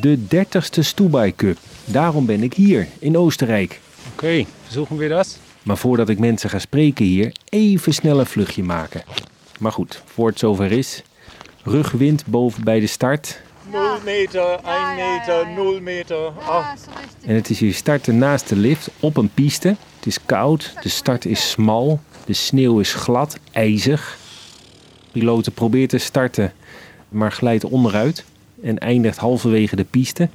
De 30ste Stubai Cup. Daarom ben ik hier, in Oostenrijk. Okay, versuchen wir das. Maar voordat ik mensen ga spreken hier, even snel een vluchtje maken. Maar goed, voor het zover is. Rugwind boven bij de start. 0 meter, 1 meter, 0 meter. Ah, En het is hier starten naast de lift op een piste. Het is koud, de start is smal, de sneeuw is glad, ijzig. Piloten probeert te starten, maar glijdt onderuit en eindigt halverwege de piste.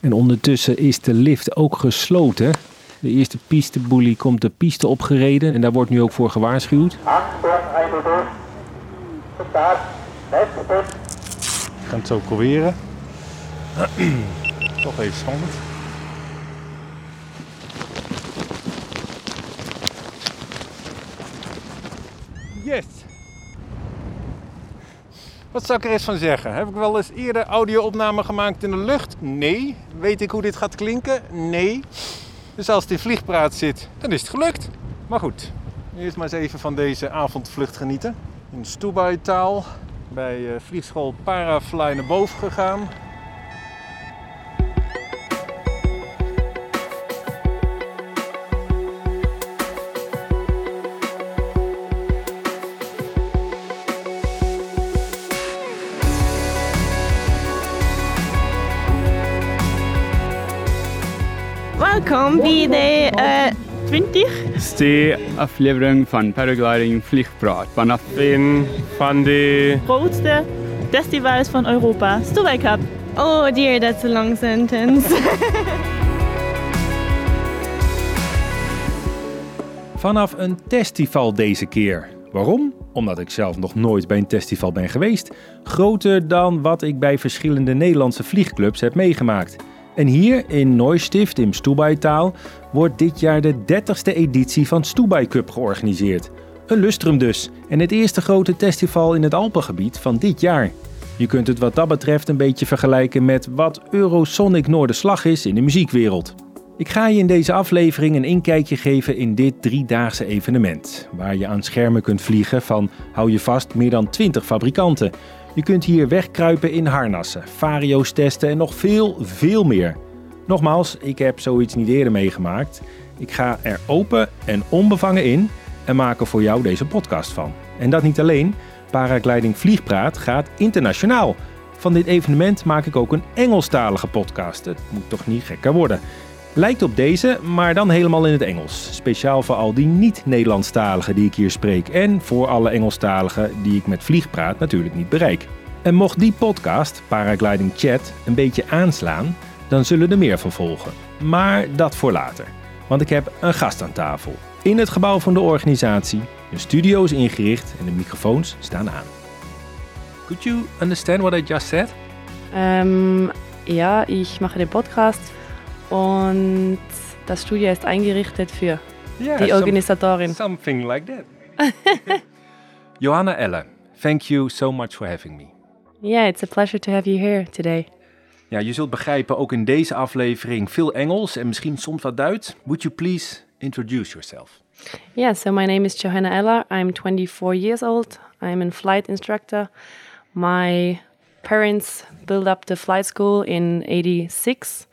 En ondertussen is de lift ook gesloten. De eerste pisteboelie komt de piste opgereden en daar wordt nu ook voor gewaarschuwd. ik ga het zo proberen. Toch even spannend. Yes! Wat zou ik er eens van zeggen? Heb ik wel eens eerder audio-opnamen gemaakt in de lucht? Nee. Weet ik hoe dit gaat klinken? Nee. Dus als het in vliegpraat zit, dan is het gelukt. Maar goed, eerst maar eens even van deze avondvlucht genieten. In Stubai-taal bij eh, vliegschool Parafly naar boven gegaan. Welkom bij de eh 20 ste aflevering van Paragliding Vliegpraat vanaf Een van de grootste festivals van Europa, Stubai Cup. Oh dear, that's a long sentence. Vanaf een festival deze keer. Waarom? Omdat ik zelf nog nooit bij een festival ben geweest. Groter dan wat ik bij verschillende Nederlandse vliegclubs heb meegemaakt. En hier in Neustift in Stubai-taal wordt dit jaar de 30ste editie van Stubai Cup georganiseerd. Een lustrum dus. En het eerste grote festival in het Alpengebied van dit jaar. Je kunt het wat dat betreft een beetje vergelijken met wat Eurosonic Noorderslag is in de muziekwereld. Ik ga je in deze aflevering een inkijkje geven in dit driedaagse evenement. Waar je aan schermen kunt vliegen van, hou je vast, meer dan 20 fabrikanten. Je kunt hier wegkruipen in harnassen, vario's testen en nog veel, veel meer. Nogmaals, ik heb zoiets niet eerder meegemaakt. Ik ga er open en onbevangen in en maak er voor jou deze podcast van. En dat niet alleen, Paragliding Vliegpraat gaat internationaal. Van dit evenement maak ik ook een Engelstalige podcast. Het moet toch niet gekker worden. Lijkt op deze, maar dan helemaal in het Engels. Speciaal voor al die niet-Nederlandstaligen die ik hier spreek. En voor alle Engelstaligen die ik met Vliegpraat natuurlijk niet bereik. En mocht die podcast, Paragliding Chat, een beetje aanslaan, dan zullen er meer van volgen. Maar dat voor later. Want ik heb een gast aan tafel. In het gebouw van de organisatie. De studio is ingericht en de microfoons staan aan. Could you understand what I just said? Ähm, ja, ich mache den Podcast und das Studio ist eingerichtet für Yeah, die Organisatorin. something like that. Johanna Elle, thank you so much for having me. Yeah, it's a pleasure to have you here today. Ja, je zult begrijpen, ook in deze aflevering veel Engels en misschien soms wat Duits. Would you please introduce yourself? Yeah, so my name is Johanna Eller. I'm 24 years old. I'm a flight instructor. My parents built up the flight school in 86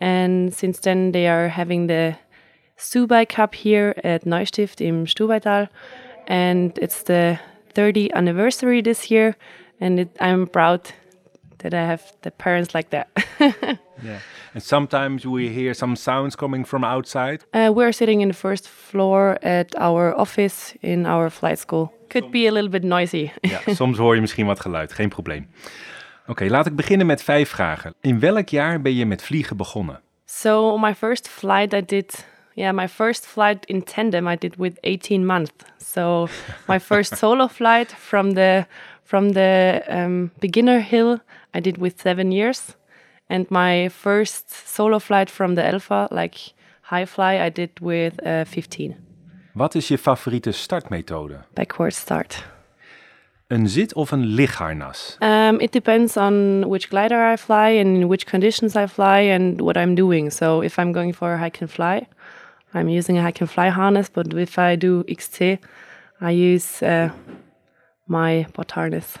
and since then they are having the Stubai Cup here at Neustift im Stubaital and it's the 30th anniversary this year and it, I'm proud that I have the parents like that. Yeah. And sometimes we hear some sounds coming from outside. Uh, we're sitting in the first floor at our office in our flight school. Could be a little bit noisy. Ja, soms hoor je misschien wat geluid, geen probleem. Oké, laat ik beginnen met vijf vragen. In welk jaar ben je met vliegen begonnen? So my first flight I did, yeah, my first flight in tandem I did with 18 months. So my first solo flight from the from the um, beginner hill I did with seven years, and my first solo flight from the Alpha, like high fly, I did with uh, 15. Wat is je favoriete startmethode? Backward start. Een zit- of een ligharnas? Um, it depends on which glider I fly and in which conditions I fly and what I'm doing. So if I'm going for a hike and fly, I'm using a hike and fly harness. But if I do XT, I use uh, my bot harness.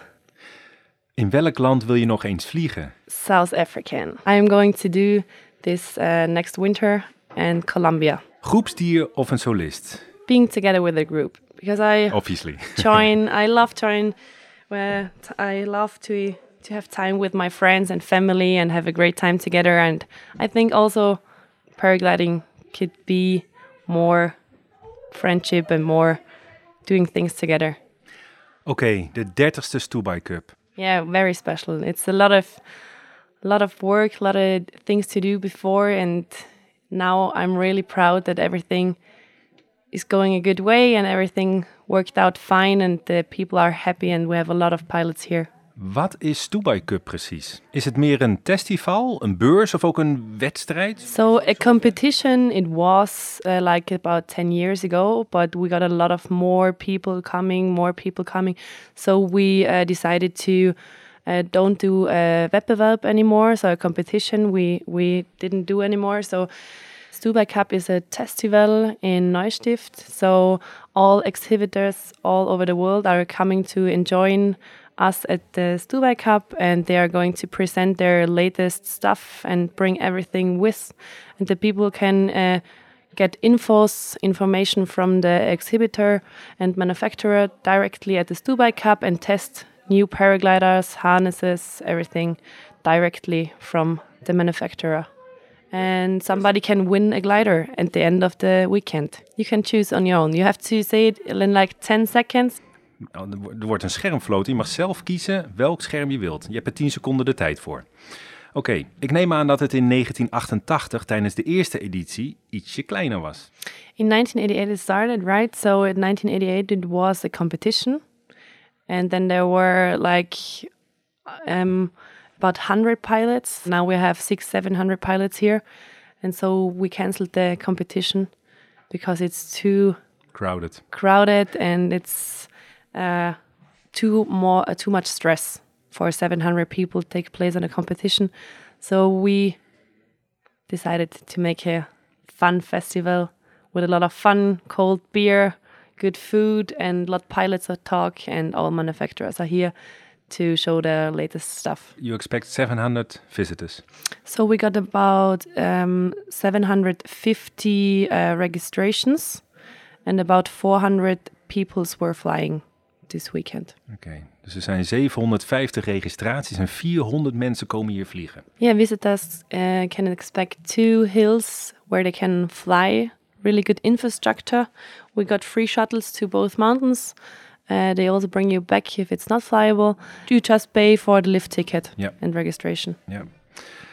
In welk land wil je nog eens vliegen? South African. I am going to do this uh, next winter and Colombia. Groepsdier of een solist? Being together with a group because I Obviously. join. I love join. Where t- I love to to have time with my friends and family and have a great time together. And I think also paragliding could be more friendship and more doing things together. Okay, the 30ste Stubai Cup. Yeah, very special. It's a lot of a lot of work, a lot of things to do before and now I'm really proud that everything is going a good way and everything worked out fine and the people are happy and we have a lot of pilots here. Wat is Stubai Cup precies? Is het meer een festival, een beurs of ook een wedstrijd? So a competition it was uh, like about 10 years ago, but we got a lot of more people coming, more people coming. So we uh, decided to uh, don't do a wettbewerb anymore. So a competition we we didn't do anymore. So Stubai Cup is a festival in Neustift. So all exhibitors all over the world are coming to enjoy us at the Stubai Cup and they are going to present their latest stuff and bring everything with. And the people can uh, get infos, information from the exhibitor and manufacturer directly at the Stubai Cup and test new paragliders, harnesses, everything directly from the manufacturer. And somebody can win a glider at the end of the weekend. You can choose on your own. You have to say it in like 10 seconds. Nou, er wo- Er wordt een scherm floten. Je mag zelf kiezen welk scherm je wilt. Je hebt er 10 seconden de tijd voor. Oké, ik neem aan dat het in 1988 tijdens de eerste editie ietsje kleiner was. In 1988 it started, right? So in 1988 it was a competition, and then there were like um, about 100 pilots. Now we have six, 700 pilots here, and so we canceled the competition because it's too Crowded. crowded and it's uh, too more uh, too much stress for 700 people to take place in a competition. So we decided to make a fun festival with a lot of fun, cold beer, good food, and a lot of pilots that talk, and all manufacturers are here to show their latest stuff. You expect 700 visitors. So we got about um, 750 uh, registrations, and about 400 peoples were flying this weekend. Oké, dus er zijn 750 registraties en 400 mensen komen hier vliegen. Yeah, visitors uh, can expect two hills where they can fly. Really good infrastructure. We got free shuttles to both mountains. Uh, they also bring you back if it's not flyable. You just pay for the lift ticket Yeah. and registration. Ja.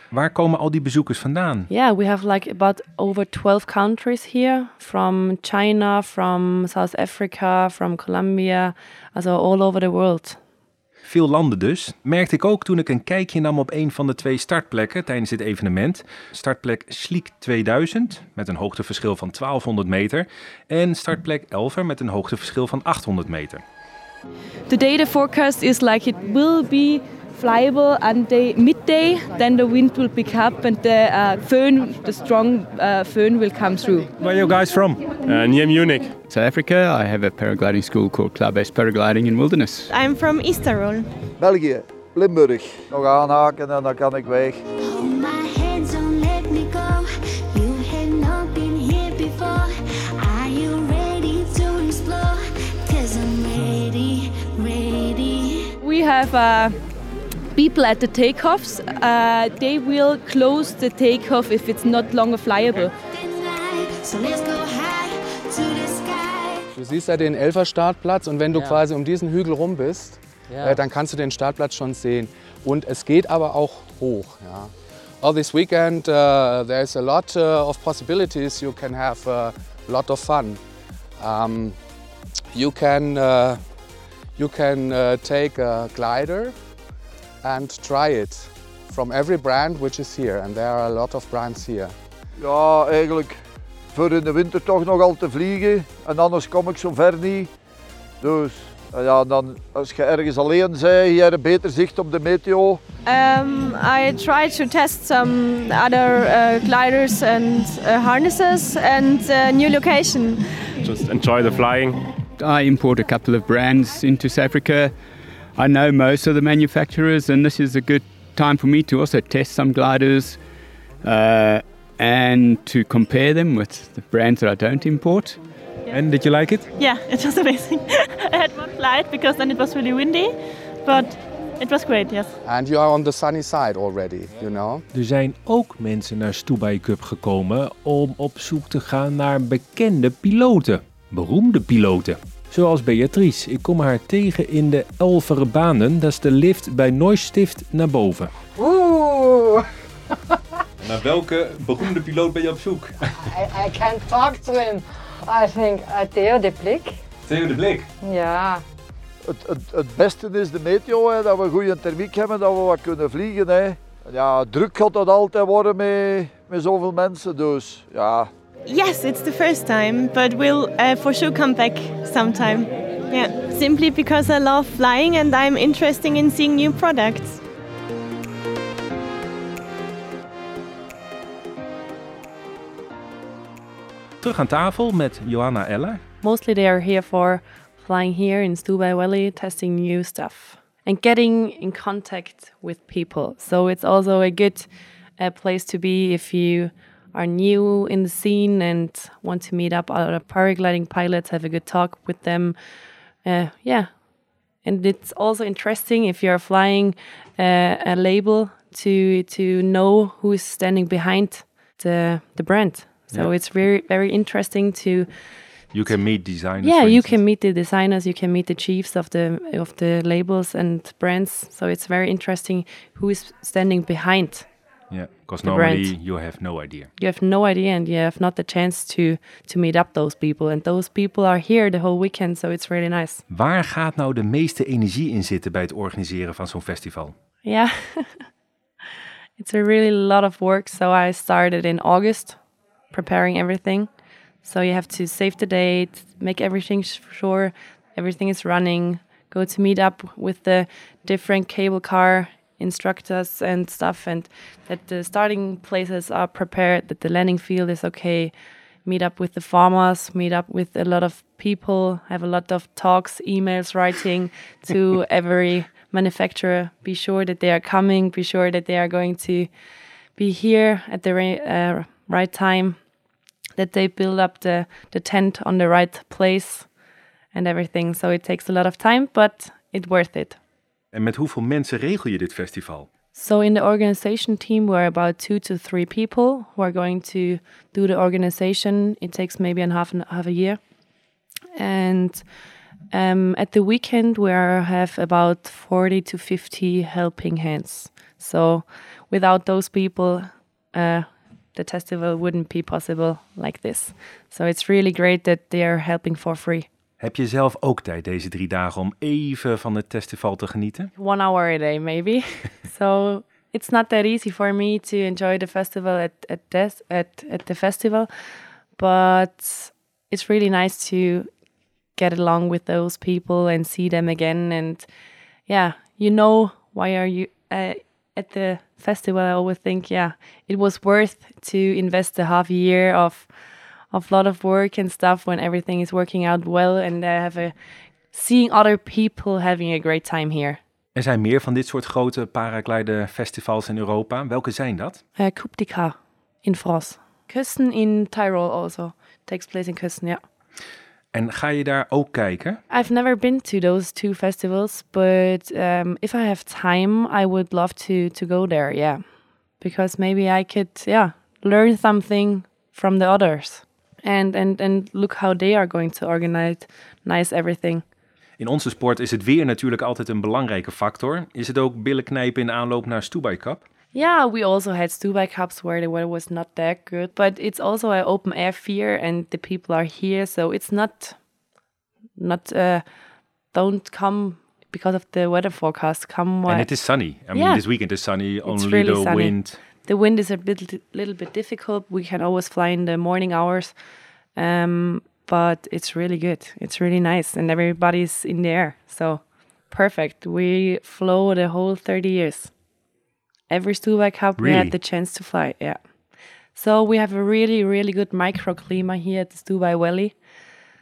Waar komen al die bezoekers vandaan? Yeah, we have like about over 12 countries here from China, from South Africa, from Colombia, also all over the world. Veel landen dus. Merkte ik ook toen ik een kijkje nam op een van de twee startplekken tijdens dit evenement. Startplek Schliek 2000 met een hoogteverschil van 1200 meter. En startplek Elver met een hoogteverschil van 800 meter. The data forecast is like it will be flyable until midday, then the wind will pick up and the uh, föhn, the strong uh, föhn will come through. Where are you guys from? Uh, near Munich. South Africa, I have a paragliding school called Club S Paragliding in Wilderness. I'm from Easterol. België, Limburg. Nog aanhaken en dan kan ik weg. Hold my hands, don't let me go. You have not been here before. Are you ready to explore? Cause I'm ready, ready. We have uh, people at the takeoffs. Uh, they will close the takeoff if it's not longer flyable. Du siehst ja den Elfer Startplatz und wenn du quasi um diesen Hügel rum bist, äh, dann kannst du den Startplatz schon sehen. Und es geht aber auch hoch. Ja. All this weekend uh, there's a lot uh, of possibilities. You can have a lot of fun. Um, you can uh, you can uh, take a glider and try it from every brand which is here, and there are a lot of brands here. Ja, eigenlijk voor in de winter toch nogal te vliegen. En anders kom ik zo ver niet. Dus eh, ja, dan, als je ergens alleen bent, je hebt een beter zicht op de meteo. Um, I tried to test some other uh, gliders and uh, harnesses and uh, new location. Just enjoy the flying. I import a couple of brands into South Africa. I know most of the manufacturers, and this is a good time for me to also test some gliders uh, and to compare them with the brands that I don't import. And did you like it? Yeah, it was amazing. I had one flight because then it was really windy, but it was great, yes. And you are on the sunny side already, you know. Er zijn ook mensen naar Stubai Cup gekomen om op zoek te gaan naar bekende piloten. Beroemde piloten. Zoals Beatrice. Ik kom haar tegen in de Elvere banen. Dat is de lift bij Neustift naar boven. Ooh, Naar welke beroemde piloot ben je op zoek? I, I can't talk to him. I think uh, Theo de Blik. Theo de Blik. Ja. Het, het, het beste is de meteo, hè, dat we goede thermiek hebben, dat we wat kunnen vliegen. Hè. Ja, druk gaat dat altijd worden met, met zoveel mensen, dus ja. Yes, it's the first time, but we'll uh, for sure come back sometime. Yeah, simply because I love flying and I'm interested in seeing new products. Terug aan tafel met Johanna Eller. Mostly they are here for flying here in Stubai Valley, testing new stuff and getting in contact with people. So it's also a good uh, place to be if you are new in the scene and want to meet up other paragliding pilots, have a good talk with them. Uh, yeah. And it's also interesting if you're flying uh, a label to to know who is standing behind the the brand. So Yeah. it's very very interesting to You can meet designers. yeah, you can meet the designers, you can meet the chiefs of the of the labels and brands. So it's very interesting who is standing behind. Yeah, because normally brand. you have no idea. You have no idea, and you have not the chance to to meet up those people. And those people are here the whole weekend, so it's really nice. Waar gaat nou de meeste energie in zitten bij het organiseren van zo'n festival? Yeah, it's a really lot of work. So I started in August, preparing everything. So you have to save the date, make everything sure everything is running. Go to meet up with the different cable car instructors and stuff, and that the starting places are prepared, that the landing field is okay. Meet up with the farmers, meet up with a lot of people, have a lot of talks, emails, writing to every manufacturer. Be sure that they are coming. Be sure that they are going to be here at the uh, right time. That they build up the the tent on the right place, and everything. So it takes a lot of time, but it's worth it. En met hoeveel mensen regel je dit festival? So in the organization team, we're about two to three people who are going to do the organization. It takes maybe a half and half a year, and um, at the weekend we have about forty to fifty helping hands. So without those people, uh, the festival wouldn't be possible like this. So it's really great that they are helping for free. Heb je zelf ook tijd deze drie dagen om even van het festival te genieten? one hour a day maybe so it's not that easy for me to enjoy the festival at at this at, at the festival but it's really nice to get along with those people and see them again and yeah you know why are you uh, at the festival i always think yeah it was worth to invest a half year of of lot of work and stuff when everything is working out well and I have a seeing other people having a great time here. Er zijn meer van dit soort grote paraglide festivals in Europa. Welke zijn dat? Uh, Coupe de Car in France. Kössen in Tyrol also takes place in Kössen, yeah. En ga je daar ook kijken? I've never been to those two festivals, but um, if I have time, I would love to to go there. Yeah, because maybe I could, yeah, learn something from the others, and and and look how they are going to organize, nice everything. In onze sport is het weer natuurlijk altijd een belangrijke factor. Is het ook billen knijpen in aanloop naar Stubai Cup? Yeah, we also had Stubai Cups where the weather was not that good, but it's also an open air fair, and the people are here, so it's not not uh, don't come because of the weather forecast. Come And it is sunny. I mean, Yeah. this weekend is sunny. Only really the sunny. wind. The wind is a bit, little bit difficult. We can always fly in the morning hours, um, but it's really good. It's really nice, and everybody's in the air. So perfect. We flew the whole 30 years. Every Stubai Cup, we had the chance to fly. Yeah. So we have a really, really good microclimate here at the Stubai Valley.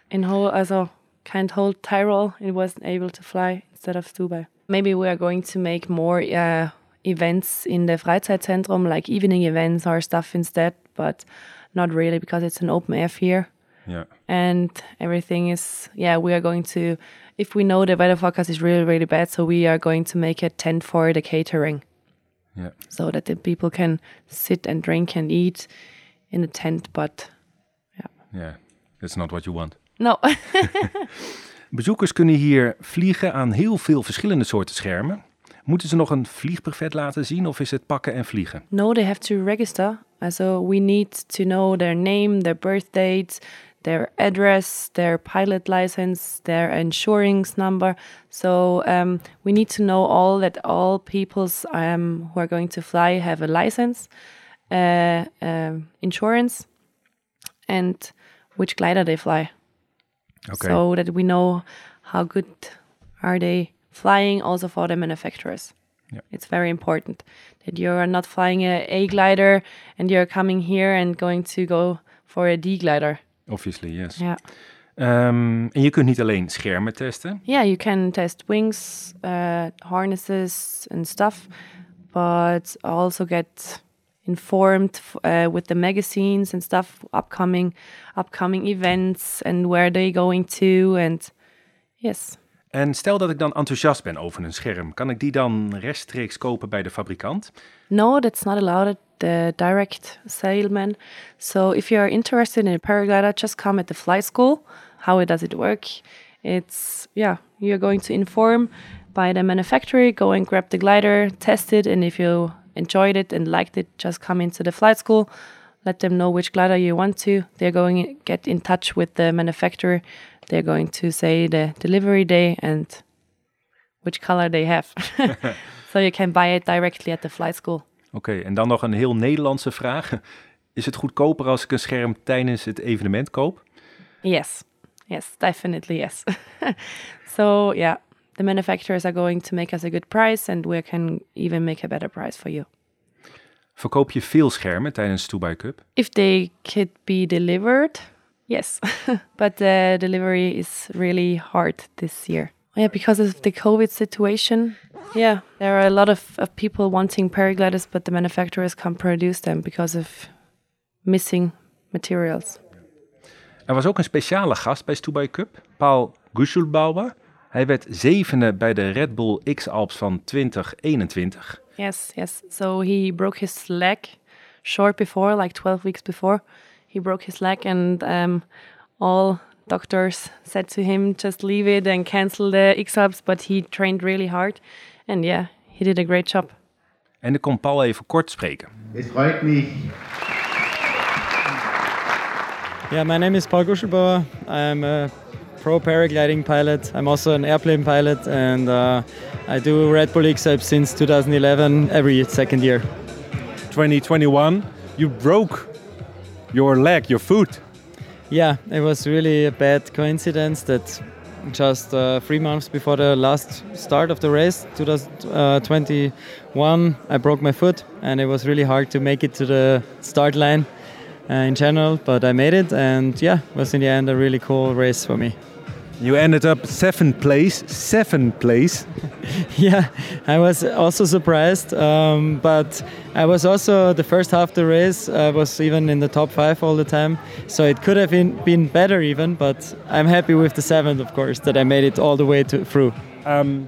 In whole, also kind whole Tyrol, it wasn't able to fly instead of Stubai. Maybe we are going to make more uh, events in the Freizeitzentrum, like evening events or stuff instead, but not really because it's an open air here. Yeah. And everything is, yeah, we are going to, if we know the weather forecast is really, really bad, so we are going to make a tent for the catering. Yeah. So that the people can sit and drink and eat in a tent, but Yeah, that's not what you want. no. Bezoekers kunnen hier vliegen aan heel veel verschillende soorten schermen. Moeten ze nog een vliegbuffet laten zien of is het pakken en vliegen? No, they have to register. Uh, So we need to know their name, their birth date, their address, their pilot license, their insurance number. So um, we need to know all that all peoples um, who are going to fly have a license, uh, um insurance, and which glider they fly. Okay. So that we know how good are they flying also for the manufacturers. Yeah. It's very important that you are not flying a A glider and you're coming here and going to go for a D glider. Obviously, yes. Yeah. Ehm, en je kunt niet alleen schermen testen. Yeah, you can test wings, uh, harnesses, and stuff, but also get informed uh, with the magazines and stuff, upcoming, upcoming events, and where they're going to, and yes. En stel dat ik dan enthousiast ben over een scherm, kan ik die dan rechtstreeks kopen bij de fabrikant? No, that's not allowed at the direct salesman. So if you're interested in a paraglider, just come at the flight school. How does it work? It's yeah, you're going to inform by the manufacturer, go and grab the glider, test it, and if you enjoyed it and liked it, just come into the flight school. Let them know which glider you want to. They're going to get in touch with the manufacturer. They're going to say the delivery day and which color they have. so you can buy it directly at the flight school. Oké, en dan nog een heel Nederlandse vraag. Is het goedkoper als ik een scherm tijdens het evenement koop? Yes, yes, definitely yes. so yeah, the manufacturers are going to make us a good price, and we can even make a better price for you. Verkoop je veel schermen tijdens Dubai Cup? If they could be delivered, yes, but the delivery is really hard this year. Yeah, because of the COVID situation. Yeah, there are a lot of, of people wanting paragliders, but the manufacturers can't produce them because of missing materials. Er was ook een speciale gast bij Dubai Cup, Paul Guschulbauer. Hij werd zevende bij de Red Bull X-Alps van 2021. Yes, yes. So he broke his leg short before, like 12 weeks before. He broke his leg, and um, all doctors said to him, just leave it and cancel the X-Alps. But he trained really hard, and yeah, he did a great job. En ik kon Paul even kort spreken. Es freut mich, Yeah, my name is Paul Guschlbauer. I'm a pro paragliding pilot. I'm also an airplane pilot, and uh, I do Red Bull XAP since 2011, every second year. 2021, you broke your leg, your foot. Yeah, it was really a bad coincidence that just uh, three months before the last start of the race, 2021, I broke my foot, and it was really hard to make it to the start line uh, in general. But I made it, and yeah, it was in the end a really cool race for me. You ended up seventh place, seventh place. yeah, I was also surprised, um, but I was also the first half of the race. I was even in the top five all the time, so it could have been, been better even. But I'm happy with the seventh, of course, that I made it all the way to, through. Um,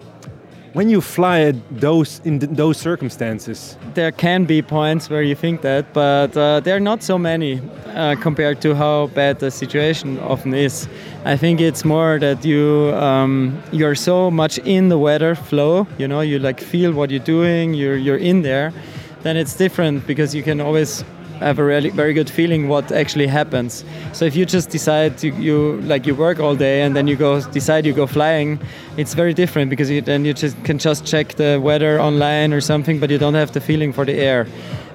when you fly those in those circumstances, There can be points where you think that, but uh, there are not so many uh, compared to how bad the situation often is. I think it's more that you um, you're so much in the weather flow. You know, you like feel what you're doing. You're you're in there. Then it's different because you can always have a really very good feeling what actually happens. So if you just decide to you like you work all day and then you go decide you go flying, it's very different because you, then you just can just check the weather online or something, but you don't have the feeling for the air.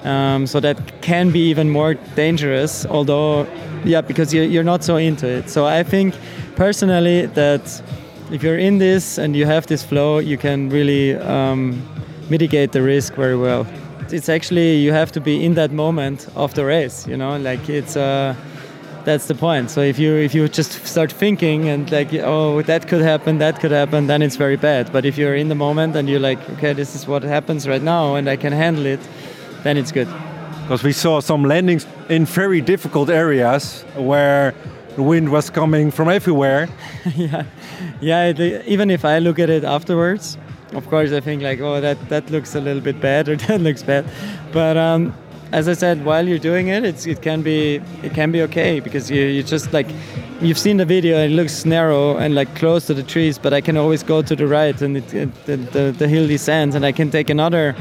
Um, so that can be even more dangerous. Although, yeah, because you, you're not so into it. So I think personally that if you're in this and you have this flow, you can really um, mitigate the risk very well. It's actually you have to be in that moment of the race. You know, like it's uh, that's the point. So if you if you just start thinking and like oh that could happen, that could happen, then it's very bad. But if you're in the moment and you're like okay, this is what happens right now, and I can handle it, then it's good. Because we saw some landings in very difficult areas where the wind was coming from everywhere. yeah, yeah. It, even if I look at it afterwards, of course I think like, oh, that that looks a little bit bad or that looks bad. But um, as I said, while you're doing it, it's it can be it can be okay because you you just like you've seen the video and it looks narrow and like close to the trees, but I can always go to the right and it, it, the, the the hill descends and I can take another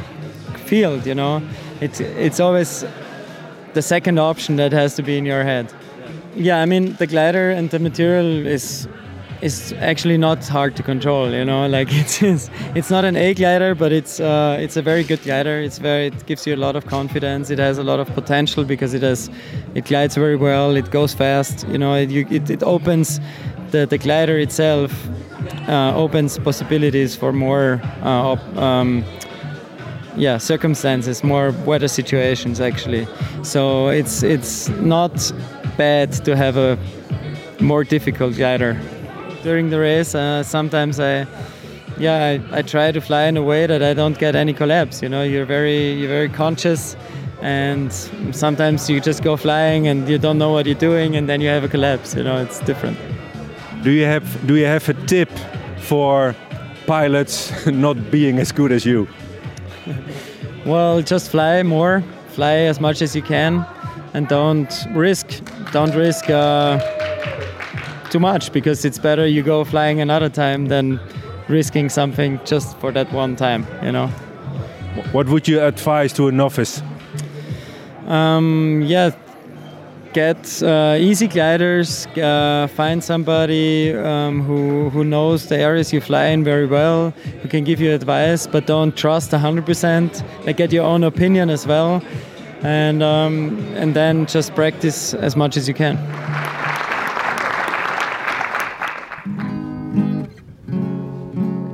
field. You know, it's it's always the second option that has to be in your head. Yeah, I mean the glider and the material is is actually not hard to control. You know, like it's it's, not an A glider, but it's uh, it's a very good glider. It's very it gives you a lot of confidence. It has a lot of potential because it has it glides very well. It goes fast. You know, it you, it, it opens the the glider itself uh, opens possibilities for more. Uh, op, um, yeah, circumstances, more weather situations actually. So it's it's not bad to have a more difficult glider. During the race, uh, sometimes I, yeah, I, I try to fly in a way that I don't get any collapse. You know, you're very you're very conscious, and sometimes you just go flying and you don't know what you're doing, and then you have a collapse. You know, it's different. Do you have do you have a tip for pilots not being as good as you? well, just fly more, fly as much as you can, and don't risk, don't risk uh, too much because it's better you go flying another time than risking something just for that one time. You know. What would you advise to a novice? Um, yeah, get uh, easy gliders. Uh, find somebody um, who who knows the areas you fly in very well, who can give you advice, but don't trust 100%. Like get your own opinion as well, and um, and then just practice as much as you can.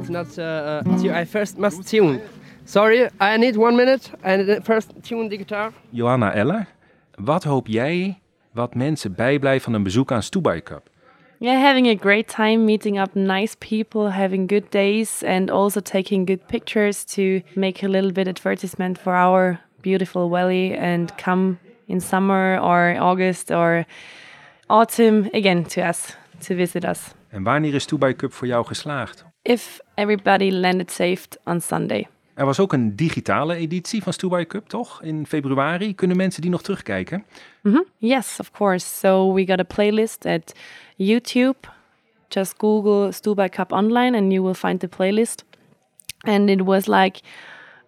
It's not. Uh, tu- I first must tune. Sorry, I need one minute. Need first tune the guitar. Johanna Eller, wat hoop jij wat mensen bijblijven van een bezoek aan Stubai Cup? Yeah, having a great time, meeting up nice people, having good days, and also taking good pictures to make a little bit advertisement for our beautiful valley and come in summer or August or autumn again to us to visit us. En wanneer is Stubai Cup voor jou geslaagd? If everybody landed safe on Sunday. Er was ook een digitale editie van Stubai Cup, toch? In februari. Kunnen mensen die nog terugkijken? Mhm. Yes, of course. So we got a playlist at YouTube. Just Google Stubai Cup online and you will find the playlist. And it was like,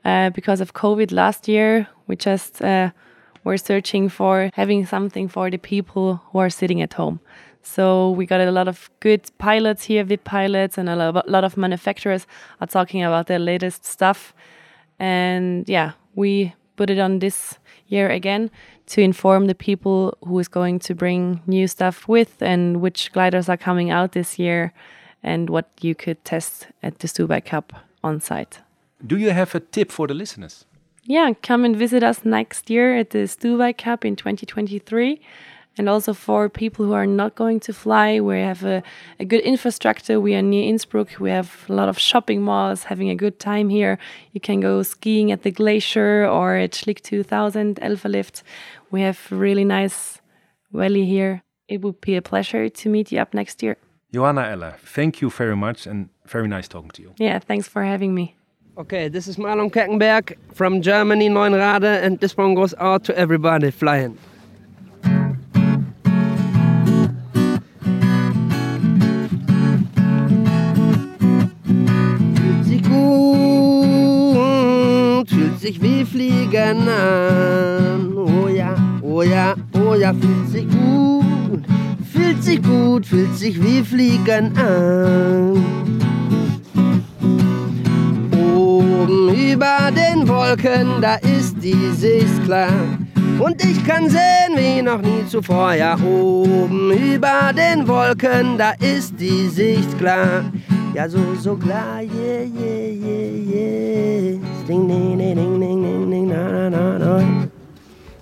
uh, because of COVID last year, we just uh, were searching for having something for the people who are sitting at home. So we got a lot of good pilots here, VIP pilots, and a lot of manufacturers are talking about their latest stuff. And yeah, we put it on this year again to inform the people who is going to bring new stuff with and which gliders are coming out this year and what you could test at the Stubai Cup on site. Do you have a tip for the listeners? Yeah, come and visit us next year at the Stubai Cup in 2023. And also for people who are not going to fly, we have a, a good infrastructure. We are near Innsbruck. We have a lot of shopping malls, having a good time here. You can go skiing at the glacier or at Schlick 2000 Elfer Lift. We have really nice valley here. It would be a pleasure to meet you up next year. Johanna Eller, thank you very much and very nice talking to you. Yeah, thanks for having me. Okay, this is Marlon Keckenberg from Germany, Neunrade, and this one goes out to everybody flying. Sich wie Fliegen an. Oh ja, oh ja, oh ja, fühlt sich gut, fühlt sich gut, fühlt sich wie Fliegen an. Oben über den Wolken, da ist die Sicht klar. Und ich kann sehen wie noch nie zuvor. Ja, oben über den Wolken, da ist die Sicht klar. Ja, so, so klar, yeah, yeah, yeah, yeah.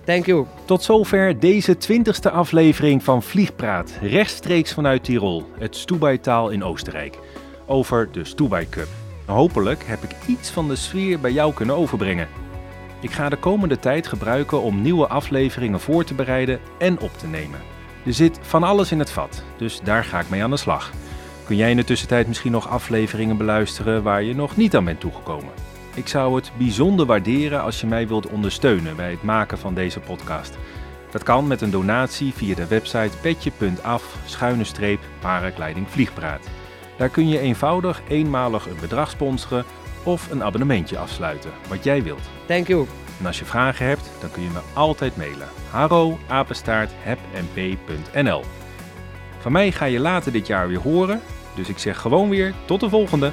Thank you. Tot zover deze twintigste aflevering van Vliegpraat, rechtstreeks vanuit Tirol, het Stoebaitaal in Oostenrijk, over de Stoebai Cup. Hopelijk heb ik iets van de sfeer bij jou kunnen overbrengen. Ik ga de komende tijd gebruiken om nieuwe afleveringen voor te bereiden en op te nemen. Er zit van alles in het vat, dus daar ga ik mee aan de slag. Kun jij in de tussentijd misschien nog afleveringen beluisteren waar je nog niet aan bent toegekomen? Ik zou het bijzonder waarderen als je mij wilt ondersteunen bij het maken van deze podcast. Dat kan met een donatie via de website petje.af schuine streep vliegpraat. Daar kun je eenvoudig eenmalig een bedrag sponsoren of een abonnementje afsluiten, wat jij wilt. Thank you. En als je vragen hebt, dan kun je me altijd mailen. haro apenstaart Van mij ga je later dit jaar weer horen, dus ik zeg gewoon weer tot de volgende.